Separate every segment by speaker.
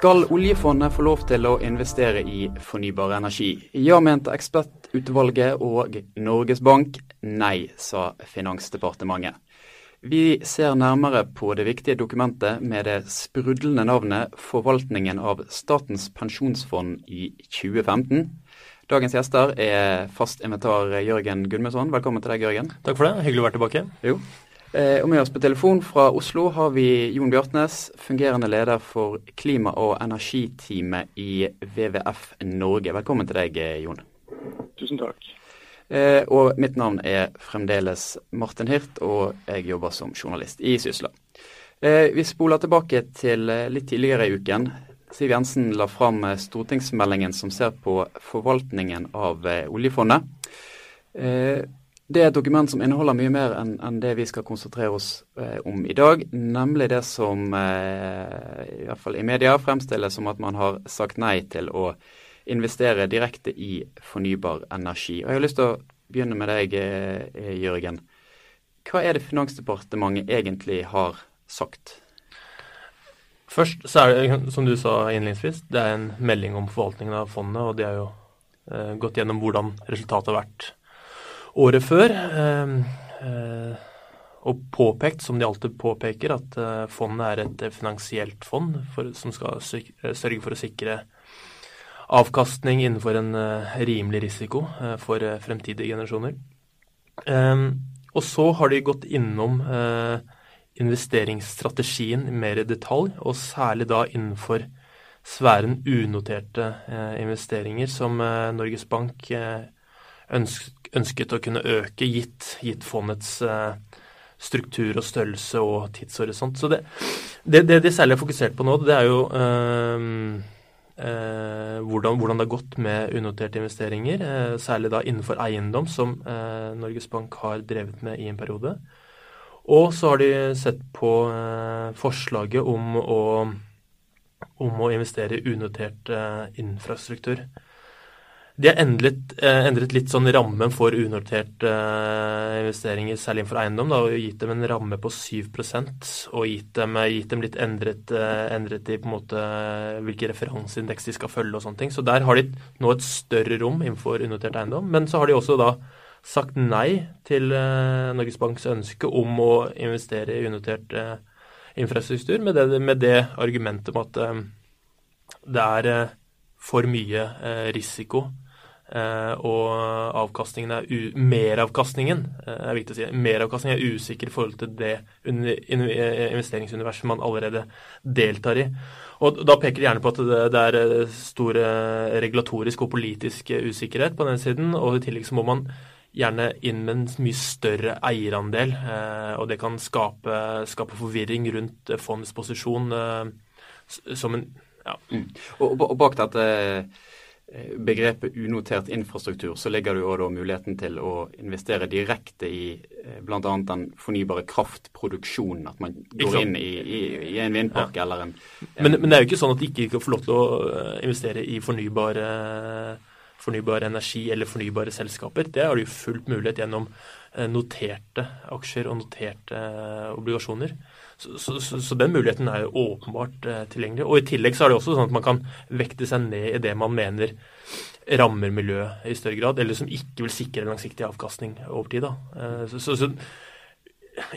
Speaker 1: Skal oljefondet få lov til å investere i fornybar energi? Ja, mente ekspertutvalget og Norges Bank. Nei, sa Finansdepartementet. Vi ser nærmere på det viktige dokumentet med det sprudlende navnet 'Forvaltningen av Statens pensjonsfond i 2015'. Dagens gjester er fast inventar Jørgen Gudmundsson. Velkommen til deg, Jørgen.
Speaker 2: Takk for det. Hyggelig å være tilbake.
Speaker 1: Jo. Eh, og med oss på telefon fra Oslo har vi Jon Bjartnes, fungerende leder for klima- og energiteamet i WWF Norge. Velkommen til deg, Jon.
Speaker 3: Tusen takk.
Speaker 1: Eh, og mitt navn er fremdeles Martin Hirt, og jeg jobber som journalist i Sysla. Eh, vi spoler tilbake til litt tidligere i uken. Siv Jensen la fram stortingsmeldingen som ser på forvaltningen av oljefondet. Det er et dokument som inneholder mye mer enn en det vi skal konsentrere oss eh, om i dag. Nemlig det som eh, i hvert fall i media fremstilles som at man har sagt nei til å investere direkte i fornybar energi. Og Jeg har lyst til å begynne med deg, eh, Jørgen. Hva er det Finansdepartementet egentlig har sagt?
Speaker 2: Først så er det, som du sa innledningsvis, det er en melding om forvaltningen av fondet. Og de har jo eh, gått gjennom hvordan resultatet har vært året før. Ehm, eh, og påpekt, som de alltid påpeker, at eh, fondet er et finansielt fond for, som skal eh, sørge for å sikre avkastning innenfor en rimelig risiko for fremtidige generasjoner. Ehm, og så har de gått innom investeringsstrategien mer i detalj, og særlig da innenfor sfæren unoterte investeringer, som Norges Bank ønsket å kunne øke, gitt, gitt fondets eh, struktur og størrelse og tidshorisont. Så det, det, det de særlig har fokusert på nå, det er jo øh, øh, hvordan, hvordan, det har gått med unoterte investeringer, øh, særlig da innenfor eiendom, som Norges Bank har drevet med i en periode. Og så har de sett på forslaget om å, om å investere i unotert infrastruktur. De har endret, eh, endret, litt sånn rammen for unoterte eh, investeringer, særlig innenfor eiendom, da, og gitt dem en ramme på 7 og gitt dem, gitt dem litt endret, eh, endret, i på en måte hvilke referanseindeks de skal følge og sånne ting. Så der har de nå et større rom innenfor unotert eiendom. Men så har de også da sagt nei til Norges Banks ønske om å investere i unotert infrastruktur, med det, med det argumentet om at det er for mye risiko og avkastningen er meravkastningen uh, er viktig å si, meravkastningen er usikker i forhold til det investeringsuniverset man allerede deltar i. Og Da peker de gjerne på at det, er eh, stor regulatorisk og politisk usikkerhet på den siden. Og i tillegg så må man gjerne inn med en mye større eierandel. Og det kan skape, skape forvirring rundt fondets posisjon som en
Speaker 1: ja. Mm. Og, og, bak dette Eh, begrepet unotert infrastruktur, så ligger det jo da muligheten til å investere direkte i eh, bl.a. den fornybare kraftproduksjonen. At man går inn i, i, i en vindpark ja. eller en,
Speaker 2: en men, men, det er jo ikke sånn at de ikke kan få lov til å eh, investere i fornybare fornybar energi eller fornybare selskaper. Det har de jo fullt mulighet gjennom noterte aksjer og noterte obligasjoner. Så, så, så, den muligheten er jo åpenbart eh, tilgjengelig. Og I tillegg så er det også sånn at man kan vekte seg ned i det man mener rammer miljøet i større grad, eller som ikke vil sikre langsiktig avkastning over tid. Eh, så,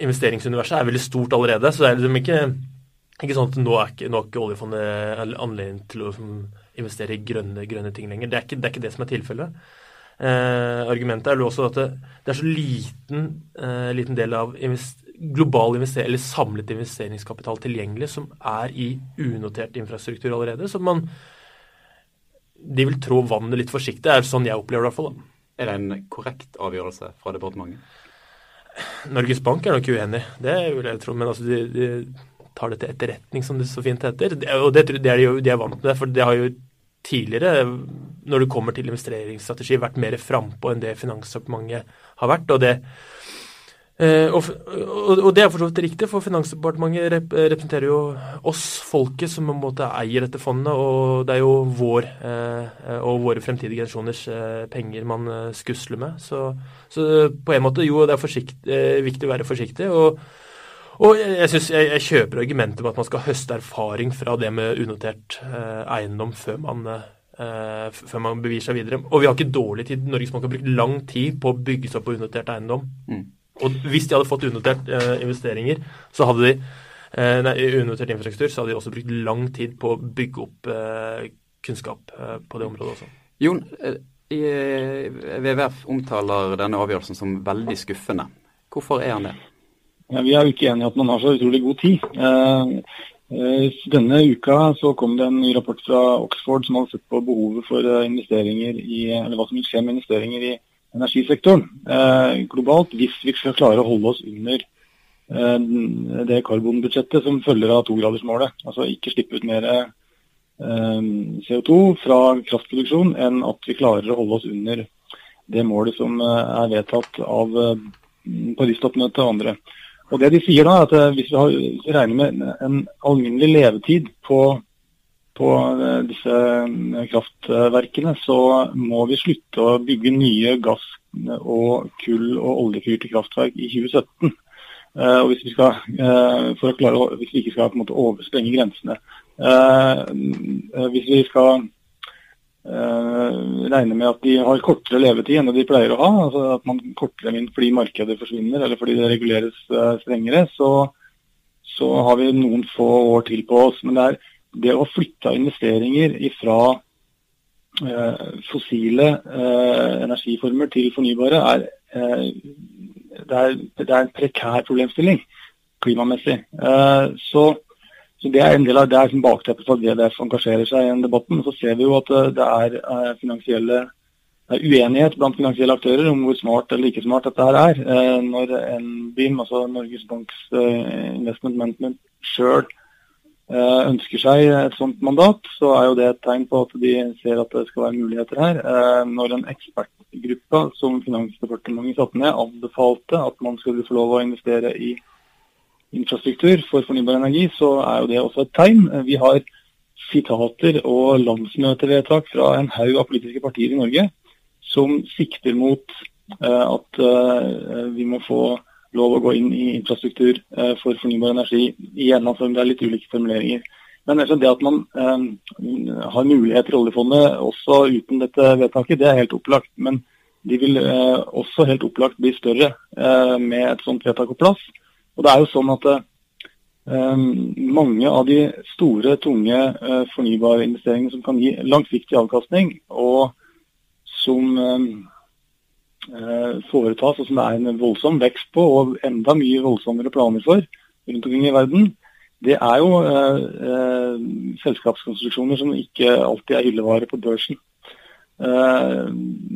Speaker 2: investeringsuniverset er veldig stort allerede. Så det er liksom ikke, ikke sånn at nå er ikke, nå er ikke oljefondet anledning til å investere i grønne, grønne ting lenger. Det er, ikke, det er ikke det som er tilfellet. Eh, argumentet er jo også at det, det er så liten, eh, liten del av invest global eller samlet investeringskapital tilgjengelig som er i unotert infrastruktur allerede. Så man De vil trå vannet litt forsiktig, er sånn jeg opplever det i hvert fall.
Speaker 1: Er det en korrekt avgjørelse fra departementet?
Speaker 2: Norges Bank er nok uenig, det vil jeg tro. Men altså, de, de tar det til etterretning, som det så fint heter. Og det, det er de jo de er vant med, for det har jo tidligere, når det kommer til investeringsstrategi, vært mer frampå enn det Finansdepartementet har vært. og det Eh, og, og, det er for så vidt riktig, for Finansdepartementet rep representerer jo oss, folket, som på en måte eier dette fondet. Og det er jo vår eh, og våre fremtidige generasjoners eh, penger man eh, skusler med. Så, så, på en måte, jo, det er eh, viktig å være forsiktig. Og, Og jeg, synes jeg, jeg kjøper argumentet om at man skal høste erfaring fra det med unotert eh, eiendom før man, eh, før man beviser seg videre. Og vi har ikke dårlig tid. Norges Bank har brukt lang tid på å bygge seg opp på unotert eiendom. Mm. Og hvis de hadde fått unotert eh, investeringer, så hadde de eh, nei, unotert infrastruktur, så hadde de også brukt lang tid på å bygge opp eh, kunnskap eh, på det området også.
Speaker 1: Jon, WWF omtaler denne avgjørelsen som veldig skuffende. Hvorfor er han det?
Speaker 3: Ja, vi er jo ikke enige i at man har så utrolig god tid. Eh, eh, denne uka så kom det en ny rapport fra Oxford som hadde sett på behovet for eh, investeringer i, eller hva som vil skje med investeringer i energisektoren globalt hvis vi skal klare å holde oss under det karbonbudsjettet som følger av togradersmålet. Altså ikke slippe ut mer CO2 fra kraftproduksjon enn at vi klarer å holde oss under det målet som er vedtatt av Paris-toppmøtet og andre. Og det de sier da, er at eh, hvis vi regner med en alminnelig levetid på, på eh, disse eh, kraftverkene, så må vi slutte å bygge nye gass- og kull- og oljefyrte kraftverk i 2017. Og hvis vi, skal, for å klare, hvis vi ikke skal på en måte oversprenge grensene. Hvis vi skal regne med at de har kortere levetid enn de pleier å ha. altså At man kortere inn fordi markedet forsvinner eller fordi det reguleres strengere. Så, så, har vi noen få år til på oss. Men det er det å flytte investeringer fra uh, fossile energiformer til fornybare er, det er, det er en prekær problemstilling klimamessig. så så Det er en del av det er som bakteppet for at WWF engasjerer seg i den debatten. Så ser vi jo at eh, det er eh, finansielle det er uenighet blant finansielle aktører om hvor smart eller ikke smart dette her er. Eh, når NBIM, altså Norges Banks Investment Management, sjøl ønsker seg et sånt mandat, så er jo det et tegn på at de ser at det skal være muligheter her. Når en ekspertgruppe som Finansdepartementet satte ned, anbefalte at man skulle få lov å investere i infrastruktur for fornybar energi, så er jo det også et tegn. Vi har sitater og landsmøtevedtak fra en haug av politiske partier i Norge som sikter mot at vi må få lov å gå inn i infrastruktur uh, for fornybar energi. i en form. det er litt ulike formuleringer. Men det at man har muligheter i oljefondet også uten dette vedtaket, det er helt opplagt. Men de vil også helt opplagt bli større med et sånt vedtak på plass. Og det er jo sånn at mange av de store, tunge fornybarinvesteringene som kan gi langsiktig avkastning, og som foretas, og som det er en voldsom vekst på, og enda mye voldsommere planer for rundt omkring i verden, det er jo eh, selskapskonstruksjoner som ikke alltid er hyllevare på børsen.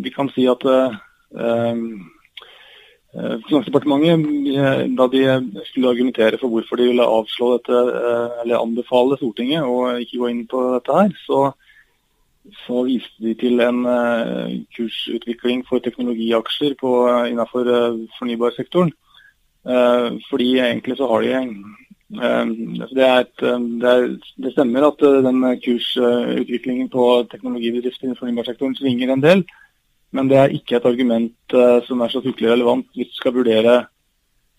Speaker 3: vi kan si at Eh, Finansdepartementet, eh, da de skulle argumentere for hvorfor de ville avslå dette, eh, eller anbefale Stortinget å ikke gå inn på dette her, så, så viste de til en kursutvikling for teknologiaksjer på, innenfor fornybarsektoren. Fordi egentlig så har de altså det, et, det, er, det, stemmer at den kursutviklingen på teknologibedrifter i fornybarsektoren svinger en del. Men det er ikke et argument som er så fryktelig relevant hvis du skal vurdere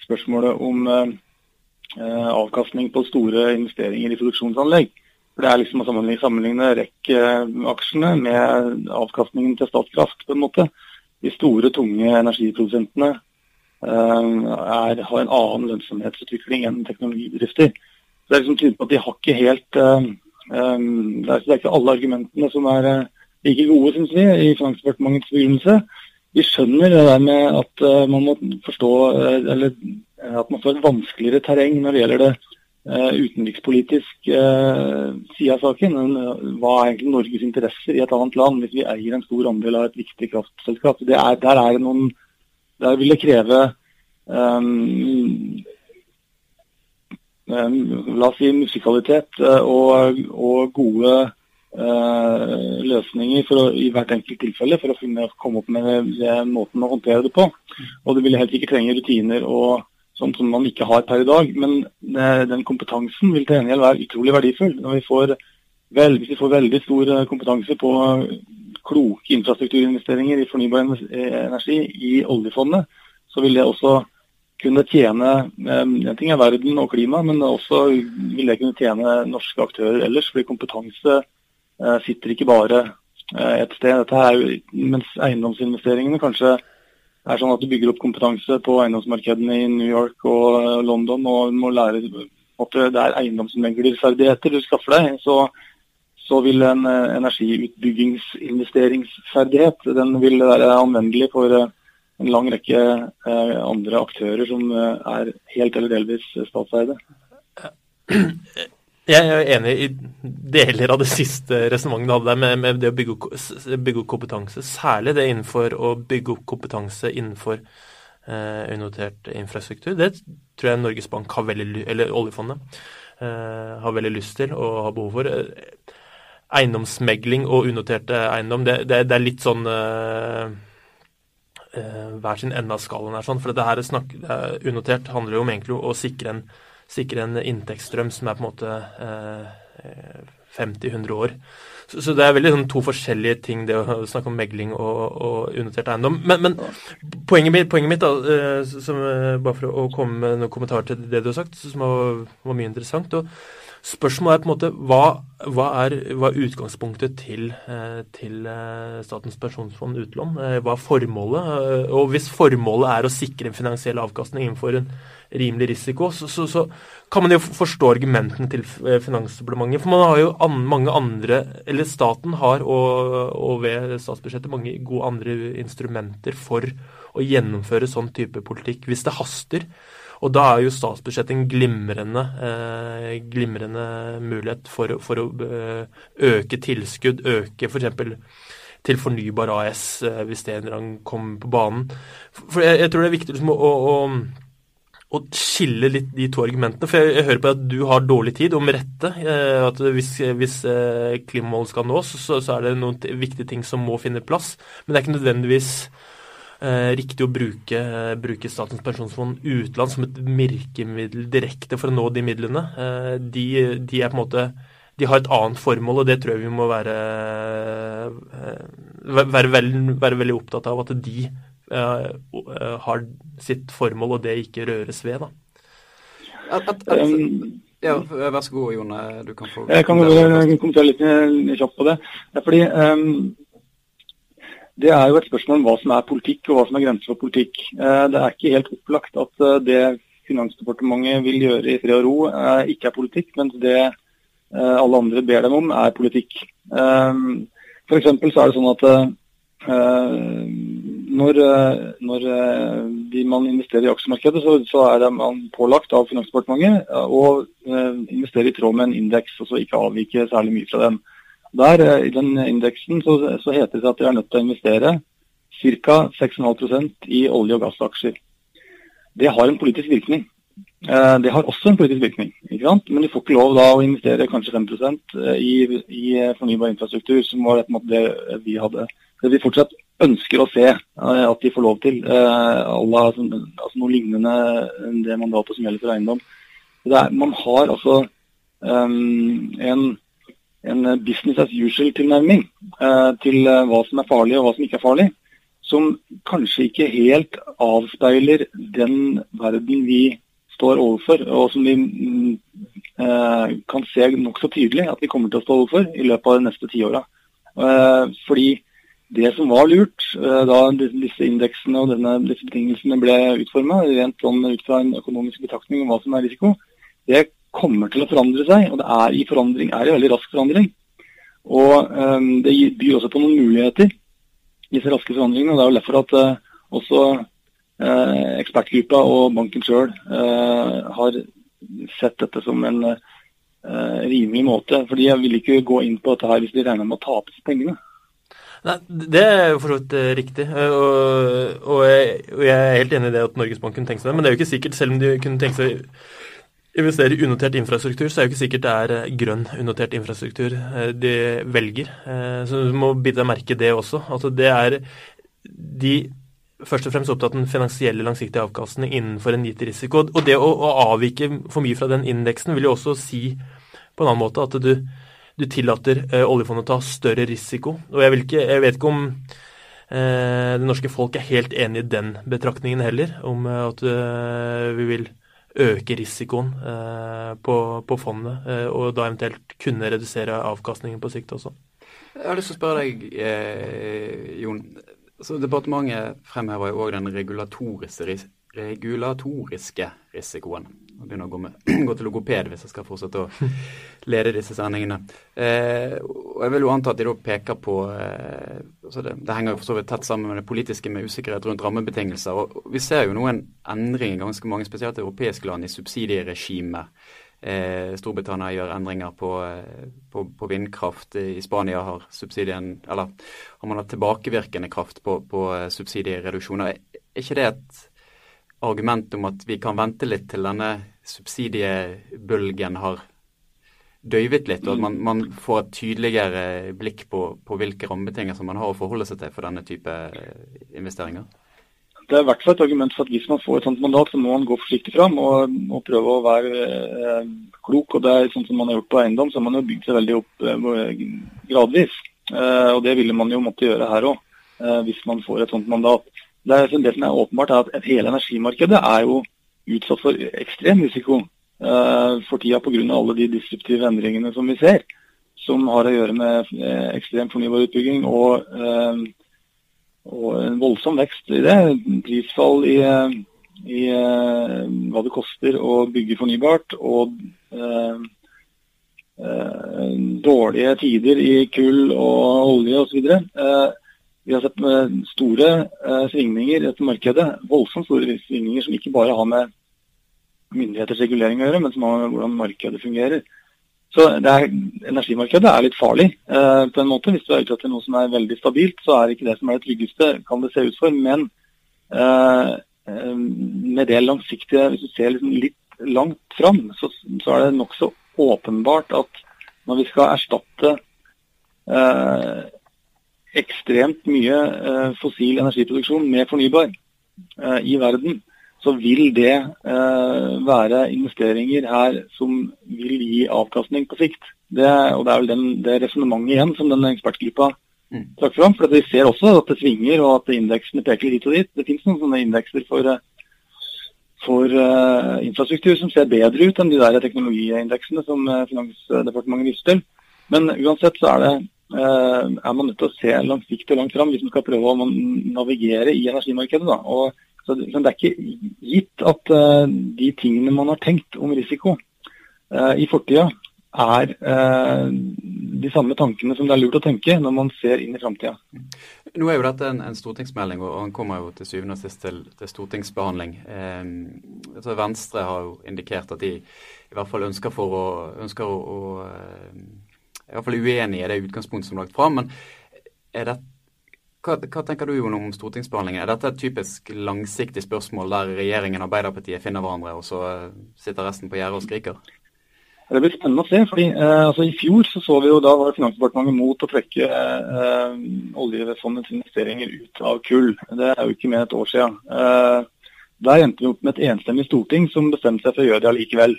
Speaker 3: spørsmålet om avkastning på store investeringer i produksjonsanlegg. For Det er liksom å sammenligne, REC-aksjene med avkastningen til Statkraft. på en måte. De store, tunge energiprodusentene uh, er, har en annen lønnsomhetsutvikling enn teknologibedrifter. Så Det er liksom tydelig på at de har ikke helt um, det, er, ikke alle argumentene som er like gode, syns vi, i Finansdepartementets begrunnelse. Vi skjønner det der med at man må forstå eller at man får et vanskeligere terreng når det gjelder det utenrikspolitisk side av saken. hva er egentlig Norges interesser i et annet land hvis vi eier en stor andel av et viktig kraftselskap? Er, der, er noen, der vil det kreve um, la oss si musikalitet og, og gode Uh, løsninger å, i hvert enkelt tilfelle for å finne, komme opp med det, det måten å håndtere det på. Og det vil helt ikke trenge rutiner og sånt som man ikke har per i dag. Men den kompetansen vil til gjengjeld være utrolig verdifull. Når vi får vel, hvis vi får veldig stor eh, kompetanse på kloke infrastrukturinvesteringer i fornybar energi i oljefondet, så vil det også kunne tjene En ting er verden og klima, men også vil det kunne tjene norske aktører ellers. fordi kompetanse sitter ikke bare et sted. Dette er mens eiendomsinvesteringene kanskje er sånn at du bygger opp kompetanse på eiendomsmarkedene i New York og London og må lære at det er eiendomsmeglerferdigheter du skaffer deg, så, så vil en eh, energiutbyggingsinvesteringsferdighet den vil være anvendelig for eh, en lang rekke eh, andre aktører som er helt eller delvis statseide.
Speaker 2: Jeg er enig i deler av det siste resonnementet du hadde der, med, med, det å bygge, bygge, opp kompetanse. Særlig det innenfor å bygge opp kompetanse innenfor eh, unotert infrastruktur. Det tror jeg Norges Bank har veldig, eller oljefondet eh, har veldig lyst til og har behov for. Eiendomsmegling og unoterte eiendom, det, det, det er litt sånn eh, eh hver sin ende av skalaen her. Sånn, for det her er snakk, er unotert handler jo om egentlig å sikre en, sikre en inntektsstrøm som er på en måte eh, 50-100 år. Så, så, det er veldig sånn, to forskjellige ting, det å snakke om megling og, og unotert eiendom. Men, men poenget mitt, poenget mitt da, eh, som, eh, bare for å komme med noen kommentarer til det du har sagt, som var, var mye interessant. og Spørsmålet er på en måte hva, hva, er, hva er, utgangspunktet til, eh, til Statens pensjonsfond utlån? Hva er formålet? Og hvis formålet er å sikre en finansiell avkastning innenfor en rimelig risiko, så, så, så kan man jo forstå argumentene til eh, Finansdepartementet. For man har jo an, mange andre Eller staten har, og, og, ved statsbudsjettet, mange gode andre instrumenter for å gjennomføre sånn type politikk hvis det haster. Og da er jo statsbudsjettet en glimrende, eh, glimrende mulighet for, for, å eh, øke tilskudd, øke f.eks. til Fornybar AS, eh, hvis det en gang kommer på banen. For jeg, jeg tror det er viktig liksom, å, å å skille litt de to argumentene. For jeg, jeg, hører på at du har dårlig tid, og med rette. Eh, at hvis, hvis eh, klimamålet skal nås, så, så, er det noen viktige ting som må finne plass. Men det er ikke nødvendigvis eh, riktig å bruke, bruke, Statens pensjonsfond utland som et virkemiddel direkte for å nå de midlene. Eh, de, de, er på en måte de har et annet formål, og det tror jeg vi må være, eh, være, veldig, være veldig opptatt av. At de har sitt formål, og det ikke røres ved. da.
Speaker 1: At, at, at, um, ja, Vær så god, Jone. Du kan få
Speaker 3: Jeg kan kommentere litt, litt kjapt på det. det er fordi um, det er jo et spørsmål om hva som er politikk, og hva som er grenser for politikk. Uh, det er ikke helt opplagt at uh, det Finansdepartementet vil gjøre i fred og ro, uh, ikke er politikk, mens det alle andre ber dem om, er politikk. Um, F.eks. så er det sånn at når, eh, når eh, man investerer i aksjemarkedet, så, så, er man pålagt av Finansdepartementet eh, å investere i tråd med en indeks, og så ikke avvike særlig mye fra den. Der, I den indeksen så, så, heter det at de er nødt til å investere ca. 6,5% i olje- og gassaksjer. Det har en politisk virkning. Det har også en politisk virkning, men de får ikke lov da å investere kanskje 5% i, i fornybar infrastruktur, som var det vi hadde. Det vi fortsatt ønsker å se eh, at de får lov til. Eh, alle, altså, altså noe lignende enn det mandatet som gjelder for eiendom. Er, man har altså um, en, en, business as usual-tilnærming uh, til hva som er farlig og hva som ikke er farlig, som kanskje ikke helt avspeiler den verden vi står overfor, og som vi uh, kan se nokså tydelig at vi kommer til å stå overfor i løpet av de neste tiåra. Uh, fordi det som var lurt eh, da disse indeksene og denne, disse betingelsene ble utforma, rent sånn ut fra en økonomisk betraktning om hva som er risiko, det kommer til å forandre seg. Og det er i forandring, er i veldig rask forandring. Og um, det byr også på noen muligheter, disse raske forandringene. og Det er jo derfor at uh, også uh, ekspertgruppa og banken sjøl uh, har sett dette som en rimelig måte. fordi jeg vil ikke gå inn på dette her hvis de regner med å tape pengene.
Speaker 2: Nei, Det er jo for så vidt eh, riktig. Eh, og, og, jeg, og, jeg, er helt enig i det at Norges Bank kunne tenke seg det. Men det er jo ikke sikkert, selv om de kunne tenke seg å investere i unotert infrastruktur, så er det jo ikke sikkert det er eh, grønn unotert infrastruktur de velger. Så du må bite deg merke det også. Altså det er de først og fremst opptatt av den finansielle langsiktige avkastningen innenfor en gitt risiko. Og det å, å avvike for mye fra den indeksen vil jo også si på en annen måte at du du tillater eh, oljefondet å ta større risiko. Og jeg, ikke, jeg vet ikke om det norske folk er helt enig i den betraktningen heller, om at vi vil øke risikoen på, på fondet, og da eventuelt kunne redusere avkastningen på sikt også.
Speaker 1: Jeg har lyst til å spørre deg, Jon. Så Departementet fremhever jo òg den regulatoriske, regulatoriske risikoen. Jeg begynner å gå, med, gå, til logoped hvis jeg skal fortsette å lede disse sendingene. Eh, og Jeg vil jo anta at de da peker på eh, altså det, det, henger jo for så vidt tett sammen med det politiske med usikkerhet rundt rammebetingelser. og Vi ser jo nå en endring i ganske mange, spesielt europeiske land, i subsidieregimet. Eh, Storbritannia gjør endringer på, eh, på, på, vindkraft. I Spania har subsidien, eller har man hatt tilbakevirkende kraft på, på eh, subsidiereduksjoner. Er ikke det et argument om at vi kan vente litt til denne subsidiebølgen har døyvet litt, og at man, man får et tydeligere blikk på, på hvilke rammebetingelser man har å forholde seg til for denne type eh, investeringer?
Speaker 3: Det er i hvert fall et argument for at hvis man får et sånt mandat, så må man gå forsiktig fram og, og prøve å være eh, klok. og det er sånn som man har gjort på eiendom, så har man jo bygd seg veldig opp eh, gradvis. Eh, og Det ville man jo måtte gjøre her òg, eh, hvis man får et sånt mandat. Det, er, som er åpenbart, er at hele energimarkedet er jo utsatt for ekstrem risiko uh, for tida pga. alle de disruptive endringene som vi ser. Som har å gjøre med uh, ekstrem fornybar utbygging og, uh, og, en voldsom vekst i det. Prisfall i, i hva det koster å bygge fornybart. og dårlige tider i kull og olje osv. Uh, vi har sett store eh, svingninger i dette markedet. Voldsomt store svingninger som ikke bare har med myndigheters regulering å gjøre, men som har med hvordan markedet fungerer. Så er, Energimarkedet er litt farlig eh, på en måte. Hvis du er ute etter noe som er veldig stabilt, så er det ikke det som er det tryggeste, kan det se ut for. Men eh, eh med det langsiktige, hvis du ser liksom litt langt fram, så, så er det nokså åpenbart at når vi skal erstatte eh, ekstremt mye eh, fossil energiproduksjon med fornybar eh, i verden, så vil det eh, være investeringer her som vil gi avkastning på sikt. Det, og Det er vel den, det resonnementet igjen som den ekspertgruppa mm. trakk fram. For Vi ser også at det svinger og at indeksene peker hit og dit. Det finnes noen sånne indekser for, for uh, infrastruktur som ser bedre ut enn de der teknologiindeksene som Finansdepartementet viser til. Men uansett så er det er man nødt til å se langsiktig og langt fram hvis man skal prøve å navigere i energimarkedet. Da. Og, så det, er ikke gitt at uh, de tingene man har tenkt om risiko uh, i fortida, er uh, de samme tankene som det er lurt å tenke når man ser inn i framtida.
Speaker 1: Nå er jo dette en, en, stortingsmelding, og den kommer jo til syvende og sist til, til stortingsbehandling. Eh, Venstre har jo indikert at de i hvert fall ønsker, å, ønsker å, å i hvert fall uenig i det utgangspunktet som er lagt fram. Men er det, hva, hva, tenker du om stortingsbehandlingen? Er dette et typisk langsiktig spørsmål der regjeringen og Arbeiderpartiet finner hverandre, og så eh, sitter resten på gjerdet og skriker?
Speaker 3: Det blir spennende å se. fordi eh, altså I fjor så, så vi jo da var Finansdepartementet mot å trekke eh, oljefondets investeringer ut av kull. Det er jo ikke mer et år siden. Eh, der endte vi opp med et enstemmig storting som bestemte seg for å gjøre det allikevel.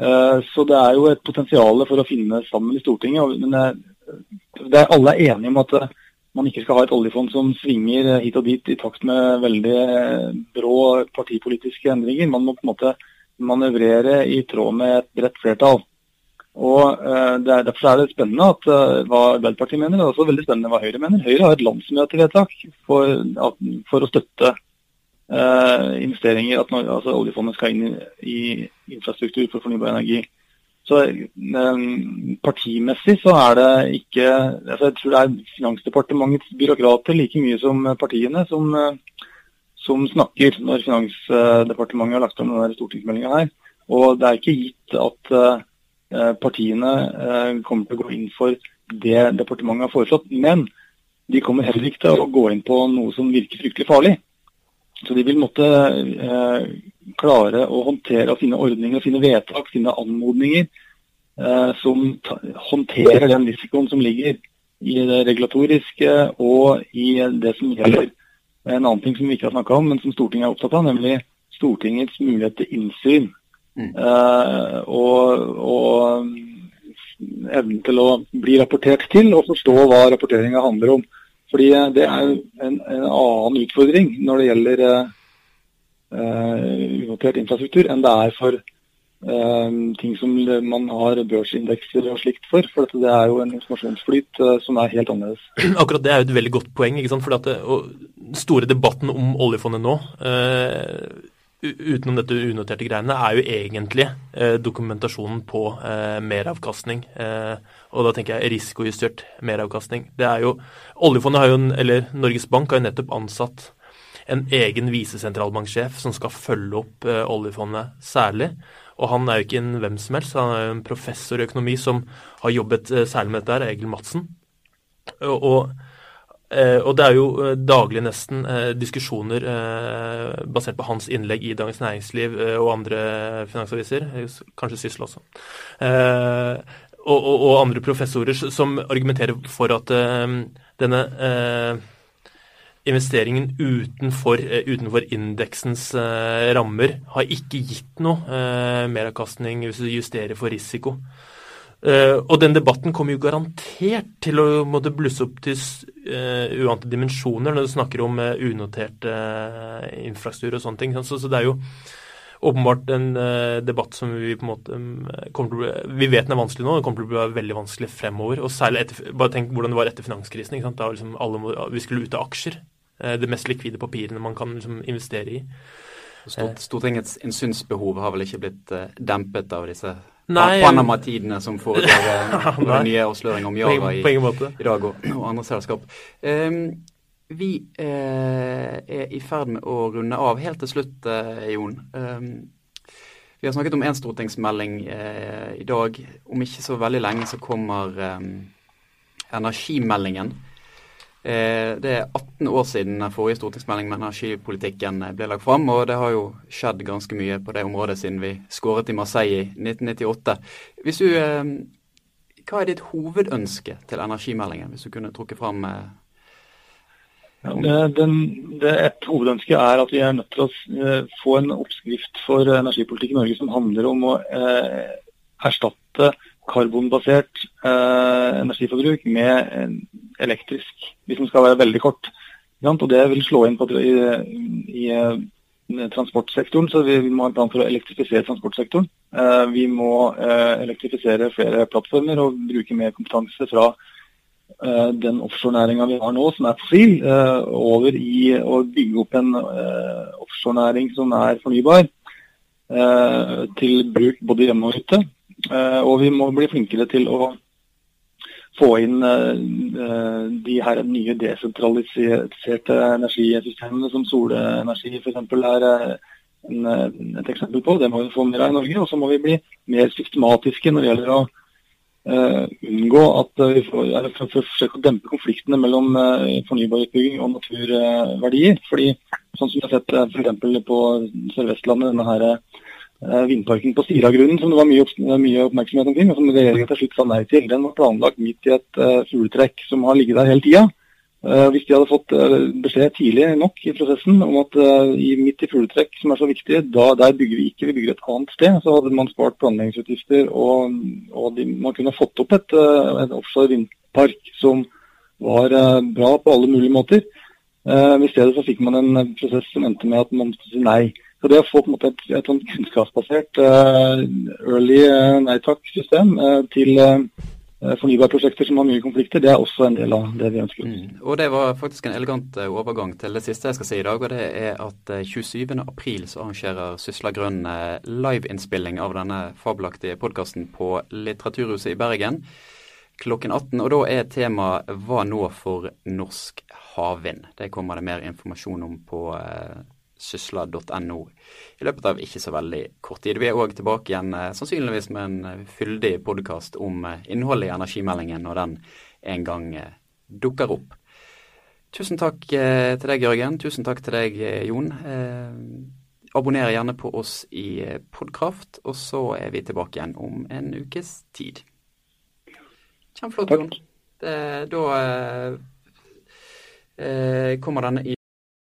Speaker 3: Eh, så det er jo et potensial for å finne sammen i Stortinget. Men det er alle er enige om at eh, man ikke skal ha et oljefond som svinger hit og dit i takt med veldig brå partipolitiske endringer. Man må på en måte manøvrere i tråd med et bredt flertall. Og er, Derfor er det spennende at, hva Arbeiderpartiet mener, er også veldig spennende hva Høyre mener. Høyre har et landsmøtevedtak for, for å støtte investeringer, at når, altså oljefondet skal inn i, i, infrastruktur for fornybar energi. Så Partimessig så er det ikke altså Jeg tror det er Finansdepartementets byråkrater like mye som partiene som, uh, som snakker når Finansdepartementet har lagt fram denne stortingsmeldinga her. Og det er ikke gitt at uh, partiene kommer til å gå inn for det departementet har foreslått. Men de kommer heller ikke til å gå inn på noe som virker fryktelig farlig. Så de vil måtte eh, klare å håndtere sine ordninger, finne vedtak, finne anmodninger eh, som håndterer den risikoen som ligger i det regulatoriske og i det som gjelder en annen ting som vi ikke har snakka om, men som Stortinget er opptatt av, nemlig Stortingets mulighet til innsyn. Mm. Eh, og, og evnen til å bli rapportert til og forstå hva rapporteringa handler om. Fordi det er en, en annen utfordring når det gjelder uh, infrastruktur, enn det er for uh, ting som man har børsindekser og slikt for. For det er jo en informasjonsflyt uh, som er helt annerledes.
Speaker 2: Akkurat det er jo et veldig godt poeng. ikke sant? For Den store debatten om oljefondet nå utenom dette unoterte greiene, er jo egentlig eh, dokumentasjonen på eh, meravkastning. Eh, og da tenker jeg risikojustert meravkastning. Det er jo, Oljefondet har jo, eller Norges Bank har jo nettopp ansatt en egen visesentralbanksjef som skal følge opp eh, oljefondet særlig. Og han er jo ikke en hvem som helst, han er jo en professor i økonomi som har jobbet eh, særlig med dette, her, Egil Madsen. og, og Eh, og det er jo eh, daglig nesten eh, diskusjoner eh, basert på hans innlegg i Dagens Næringsliv og andre finansaviser, kanskje Syssel også. Og, og, og, andre professorer som argumenterer for at denne investeringen utenfor, utenfor indeksens rammer har ikke gitt noe meravkastning hvis du justerer for risiko. Uh, og den debatten kommer jo garantert til å måtte blusse opp til uh, uante dimensjoner når du snakker om uh, unotert infrastruktur og sånne ting. Så, så, det er jo åpenbart en debatt som vi på en måte um, kommer til å bli, Vi vet den er vanskelig nå, den kommer til å bli veldig vanskelig fremover. Og særlig etter, bare tenk hvordan det var etter finanskrisen. ikke sant? Da liksom alle, vi skulle ut av aksjer. det mest likvide papirene man kan liksom investere i.
Speaker 1: Stortingets innsynsbehov har vel ikke blitt dempet av disse Panama-tidene som foregår eh, med nye avsløringer om Java i, i dag, og, og andre selskap. Um, vi eh, er i ferd med å runde av. Helt til slutt, eh, Jon. Um, vi har snakket om en stortingsmelding eh, i dag. Om ikke så veldig lenge så kommer um, energimeldingen. Eh, det er 18 år siden den forrige stortingsmelding med energipolitikken ble lagt fram, og det har jo skjedd ganske mye på det området siden vi skåret i Marseille i 1998. Hvis du, eh, hva er ditt hovedønske til energimeldingen, hvis du kunne trukket fram
Speaker 3: ja, den, det Et hovedønske er at vi er nødt til å få en oppskrift for energipolitikk i Norge som handler om å eh, erstatte karbonbasert eh, energiforbruk med elektrisk, hvis den skal være veldig kort. Og Det vil slå inn på, i, i, transportsektoren, så vi, vi må ha en plan for å elektrifisere transportsektoren. Eh, vi må eh, elektrifisere flere plattformer og bruke mer kompetanse fra eh, den offshorenæringa vi har nå, som er fossil, eh, over i å bygge opp en eh, offshorenæring som er fornybar, til bruk både hjemme og ute. Eh, og vi må bli flinkere til å få inn de her nye desentraliserte energisystemene som solenergi f.eks. er en, et eksempel på. Det må vi få mer av i Norge. Og så må vi bli mer systematiske når det gjelder å uh, unngå at vi får, eller for, for for, å dempe konfliktene mellom uh, fornybarutbygging og naturverdier. Fordi sånn som vi har sett f.eks. på Sør-Vestlandet, denne her vindparken på Siragrunnen, som det var mye, mye, oppmerksomhet omkring, og som regjeringen til slutt sa nei til. Den var planlagt midt i et uh, fugletrekk som har ligget der hele tida. Uh, hvis de hadde fått uh, beskjed tidlig nok i prosessen om at midt i fugletrekk, som er så viktig, da, der bygger vi ikke, vi bygger et annet sted, så hadde man spart planleggingsutgifter, og, og de, man kunne fått opp et, et offshore vindpark som var bra på alle mulige måter. I stedet så fikk man en prosess som endte med at man måtte si nei. Så det å få på en måte et, et sånn kunnskapsbasert early uh, nei takk-system til fornybarprosjekter som har mye konflikter, det er også en del av det vi ønsker. Mm.
Speaker 1: Og Det var faktisk en elegant overgang til det siste jeg skal si i dag. og Det er at 27.4 så arrangerer Sysla Grønn liveinnspilling av denne fabelaktige podkasten på Litteraturhuset i Bergen klokken 18. Og da er temaet 'Hva nå for norsk havvind'? Det kommer det mer informasjon om på sysla.no i løpet av ikke så veldig kort tid. Vi er òg tilbake igjen eh, sannsynligvis med en eh, fyldig podkast om eh, innholdet i energimeldingen når den en gang dukker opp. Tusen takk til deg, Jørgen. Tusen takk til deg, Jon. abonner gjerne på oss i Podkraft, og så er vi tilbake igjen om en ukes tid. Kjempeflott, Jon. da kommer denne i